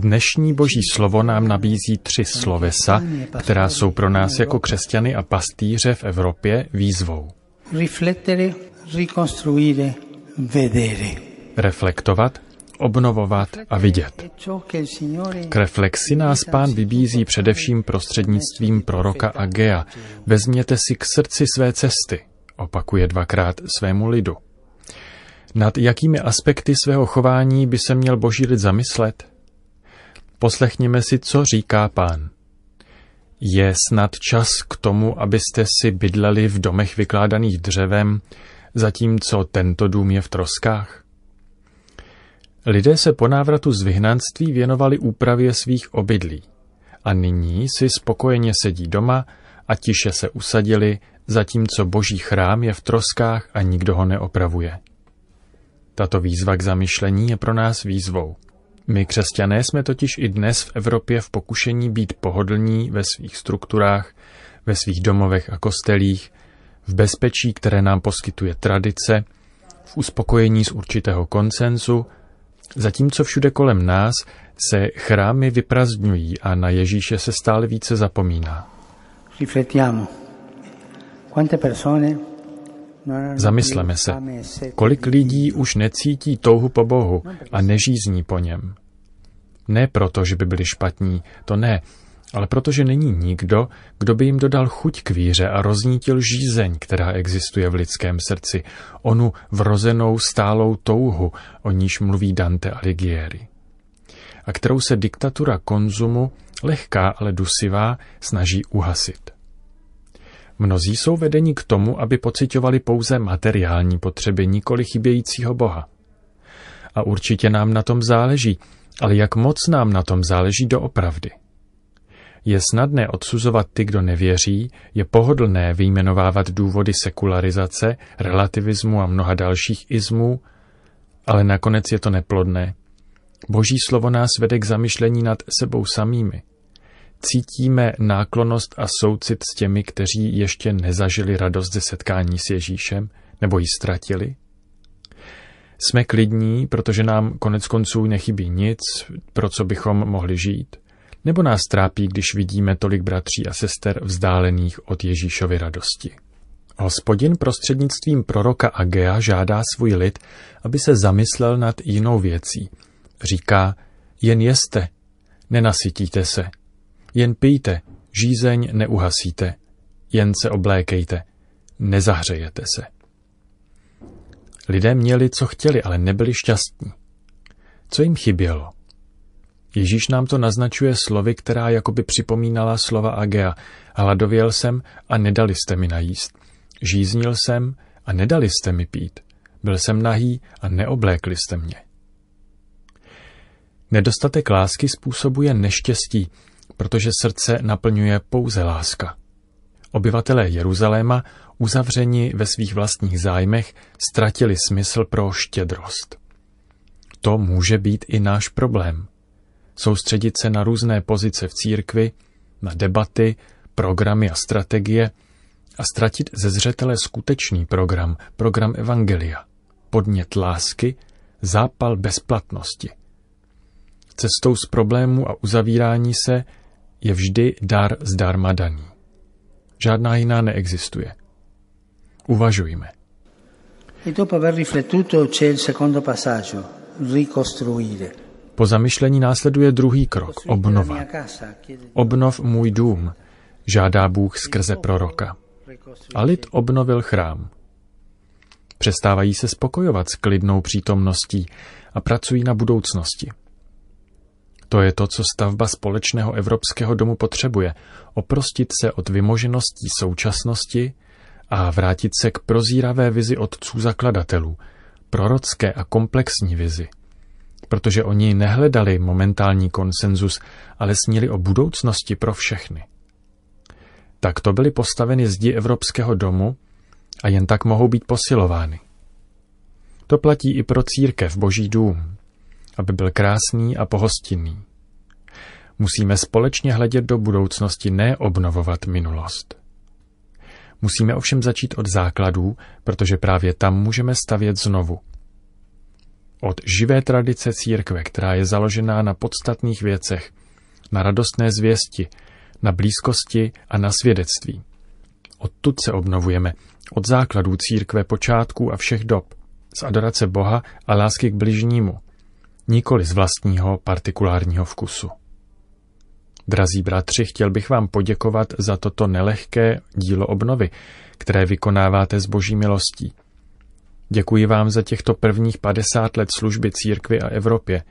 Dnešní boží slovo nám nabízí tři slovesa, která jsou pro nás jako křesťany a pastýře v Evropě výzvou. Riflettere, ricostruire, vedere. Reflektovat, obnovovat a vidět. K reflexi nás pán vybízí především prostřednictvím proroka Agea. Vezměte si k srdci své cesty, opakuje dvakrát svému lidu. Nad jakými aspekty svého chování by se měl boží lid zamyslet? Poslechněme si, co říká pán. Je snad čas k tomu, abyste si bydleli v domech vykládaných dřevem, zatímco tento dům je v troskách? Lidé se po návratu z vyhnanství věnovali úpravě svých obydlí a nyní si spokojeně sedí doma a tiše se usadili, zatímco boží chrám je v troskách a nikdo ho neopravuje. Tato výzva k zamyšlení je pro nás výzvou. My křesťané jsme totiž i dnes v Evropě v pokušení být pohodlní ve svých strukturách, ve svých domovech a kostelích, v bezpečí, které nám poskytuje tradice, v uspokojení z určitého koncenzu, zatímco všude kolem nás se chrámy vyprazdňují a na Ježíše se stále více zapomíná. Riflettiamo. Quante persone Zamysleme se, kolik lidí už necítí touhu po Bohu a nežízní po něm. Ne proto, že by byli špatní, to ne, ale protože není nikdo, kdo by jim dodal chuť k víře a roznítil žízeň, která existuje v lidském srdci, onu vrozenou stálou touhu, o níž mluví Dante Alighieri. A kterou se diktatura konzumu, lehká, ale dusivá, snaží uhasit. Mnozí jsou vedeni k tomu, aby pocitovali pouze materiální potřeby, nikoli chybějícího Boha. A určitě nám na tom záleží, ale jak moc nám na tom záleží doopravdy. Je snadné odsuzovat ty, kdo nevěří, je pohodlné vyjmenovávat důvody sekularizace, relativismu a mnoha dalších izmů, ale nakonec je to neplodné. Boží slovo nás vede k zamyšlení nad sebou samými. Cítíme náklonost a soucit s těmi, kteří ještě nezažili radost ze setkání s Ježíšem, nebo ji ztratili? Jsme klidní, protože nám konec konců nechybí nic, pro co bychom mohli žít? Nebo nás trápí, když vidíme tolik bratří a sester vzdálených od Ježíšovy radosti? Hospodin prostřednictvím proroka Agea žádá svůj lid, aby se zamyslel nad jinou věcí. Říká, jen jeste, nenasytíte se, jen pijte, žízeň neuhasíte, jen se oblékejte, nezahřejete se. Lidé měli, co chtěli, ale nebyli šťastní. Co jim chybělo? Ježíš nám to naznačuje slovy, která jakoby připomínala slova Agea. Hladověl jsem a nedali jste mi najíst. Žíznil jsem a nedali jste mi pít. Byl jsem nahý a neoblékli jste mě. Nedostatek lásky způsobuje neštěstí, protože srdce naplňuje pouze láska. Obyvatelé Jeruzaléma, uzavřeni ve svých vlastních zájmech, ztratili smysl pro štědrost. To může být i náš problém. Soustředit se na různé pozice v církvi, na debaty, programy a strategie a ztratit ze zřetele skutečný program, program Evangelia, podnět lásky, zápal bezplatnosti. Cestou z problému a uzavírání se je vždy dar zdarma daný. Žádná jiná neexistuje. Uvažujme. E dopo aver riflettuto c'è il secondo passaggio, ricostruire. Po zamyšlení následuje druhý krok, obnova. Obnov můj dům, žádá Bůh skrze proroka. A lid obnovil chrám. Přestávají se spokojovat s klidnou přítomností a pracují na budoucnosti. To je to, co stavba společného evropského domu potřebuje. Oprostit se od vymožeností současnosti a vrátit se k prozíravé vizi otců zakladatelů, prorocké a komplexní vizi. Protože oni nehledali momentální konsenzus, ale snili o budoucnosti pro všechny. Tak to byly postaveny zdi Evropského domu a jen tak mohou být posilovány. To platí i pro církev Boží dům aby byl krásný a pohostinný. Musíme společně hledět do budoucnosti, ne obnovovat minulost. Musíme ovšem začít od základů, protože právě tam můžeme stavět znovu. Od živé tradice církve, která je založená na podstatných věcech, na radostné zvěsti, na blízkosti a na svědectví. Odtud se obnovujeme, od základů církve počátků a všech dob, z adorace Boha a lásky k bližnímu, nikoli z vlastního partikulárního vkusu. Drazí bratři, chtěl bych vám poděkovat za toto nelehké dílo obnovy, které vykonáváte s boží milostí. Děkuji vám za těchto prvních 50 let služby církvy a Evropě.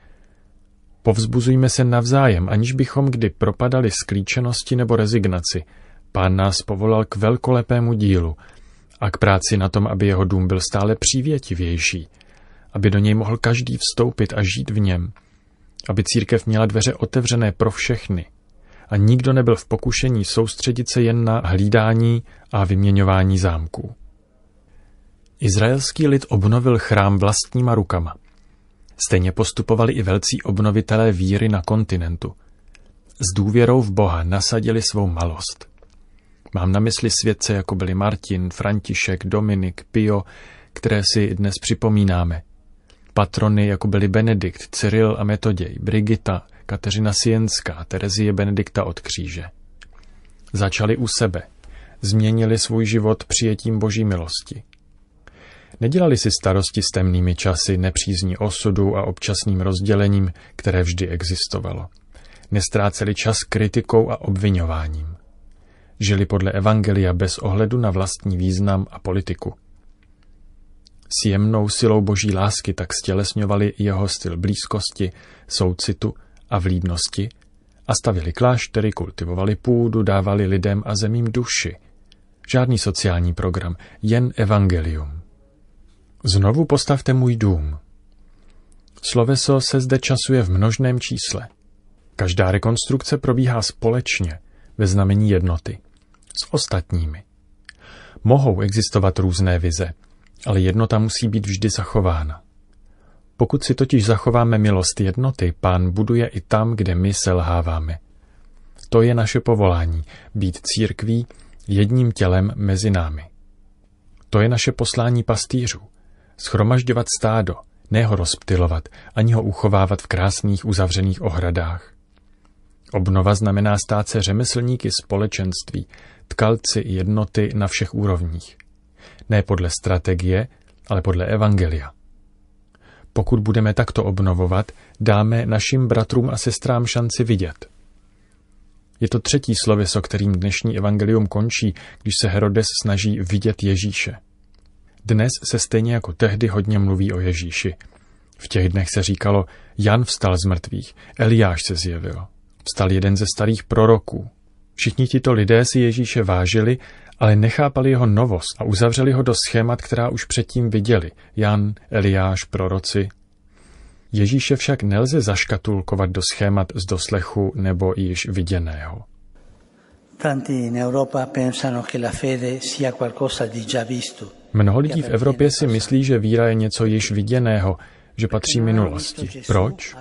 Povzbuzujme se navzájem, aniž bychom kdy propadali sklíčenosti nebo rezignaci. Pán nás povolal k velkolepému dílu a k práci na tom, aby jeho dům byl stále přívětivější, aby do něj mohl každý vstoupit a žít v něm, aby církev měla dveře otevřené pro všechny a nikdo nebyl v pokušení soustředit se jen na hlídání a vyměňování zámků. Izraelský lid obnovil chrám vlastníma rukama. Stejně postupovali i velcí obnovitelé víry na kontinentu. S důvěrou v Boha nasadili svou malost. Mám na mysli svědce, jako byli Martin, František, Dominik, Pio, které si dnes připomínáme. Patrony, jako byli Benedikt, Cyril a Metoděj, Brigita, Kateřina Sienská, Terezie Benedikta od kříže. Začali u sebe. Změnili svůj život přijetím boží milosti. Nedělali si starosti s temnými časy, nepřízní osudu a občasným rozdělením, které vždy existovalo. Nestráceli čas kritikou a obvinováním. Žili podle Evangelia bez ohledu na vlastní význam a politiku. S jemnou silou boží lásky tak stělesňovali jeho styl blízkosti, soucitu a vlídnosti a stavili kláštery, kultivovali půdu, dávali lidem a zemím duši. Žádný sociální program, jen evangelium. Znovu postavte můj dům. Sloveso se zde časuje v množném čísle. Každá rekonstrukce probíhá společně, ve znamení jednoty, s ostatními. Mohou existovat různé vize, ale jednota musí být vždy zachována. Pokud si totiž zachováme milost jednoty, pán buduje i tam, kde my selháváme. To je naše povolání, být církví jedním tělem mezi námi. To je naše poslání pastýřů. Schromažďovat stádo, ne ho rozptilovat, ani ho uchovávat v krásných uzavřených ohradách. Obnova znamená stát se řemeslníky společenství, tkalci jednoty na všech úrovních. Ne podle strategie, ale podle evangelia. Pokud budeme takto obnovovat, dáme našim bratrům a sestrám šanci vidět. Je to třetí slověso, kterým dnešní evangelium končí, když se Herodes snaží vidět Ježíše. Dnes se stejně jako tehdy hodně mluví o Ježíši. V těch dnech se říkalo, Jan vstal z mrtvých, Eliáš se zjevil. Vstal jeden ze starých proroků. Všichni tito lidé si Ježíše vážili ale nechápali jeho novost a uzavřeli ho do schémat, která už předtím viděli. Jan, Eliáš, proroci. Ježíše však nelze zaškatulkovat do schémat z doslechu nebo již viděného. Mnoho lidí v Evropě si myslí, že víra je něco již viděného, že patří minulosti. Proč?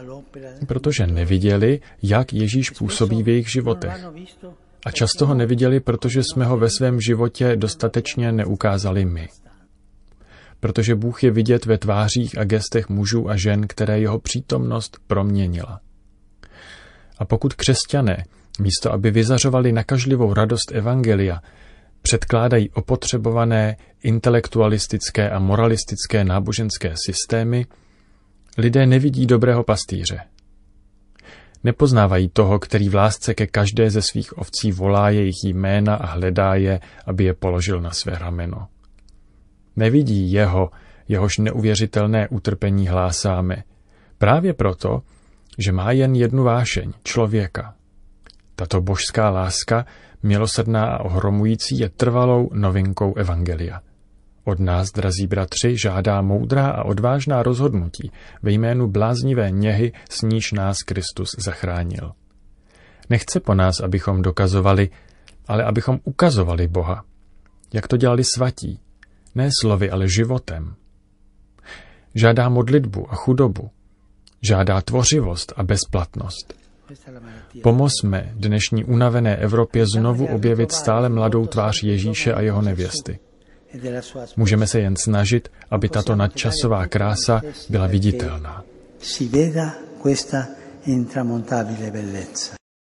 Protože neviděli, jak Ježíš působí v jejich životech. A často ho neviděli, protože jsme ho ve svém životě dostatečně neukázali my. Protože Bůh je vidět ve tvářích a gestech mužů a žen, které jeho přítomnost proměnila. A pokud křesťané, místo aby vyzařovali nakažlivou radost Evangelia, předkládají opotřebované intelektualistické a moralistické náboženské systémy, lidé nevidí dobrého pastýře, Nepoznávají toho, který v lásce ke každé ze svých ovcí volá jejich jména a hledá je, aby je položil na své rameno. Nevidí jeho, jehož neuvěřitelné utrpení hlásáme. Právě proto, že má jen jednu vášeň, člověka. Tato božská láska, milosrdná a ohromující, je trvalou novinkou Evangelia. Od nás, drazí bratři, žádá moudrá a odvážná rozhodnutí ve jménu bláznivé něhy, s níž nás Kristus zachránil. Nechce po nás, abychom dokazovali, ale abychom ukazovali Boha. Jak to dělali svatí, ne slovy, ale životem. Žádá modlitbu a chudobu. Žádá tvořivost a bezplatnost. Pomozme dnešní unavené Evropě znovu objevit stále mladou tvář Ježíše a jeho nevěsty. Můžeme se jen snažit, aby tato nadčasová krása byla viditelná.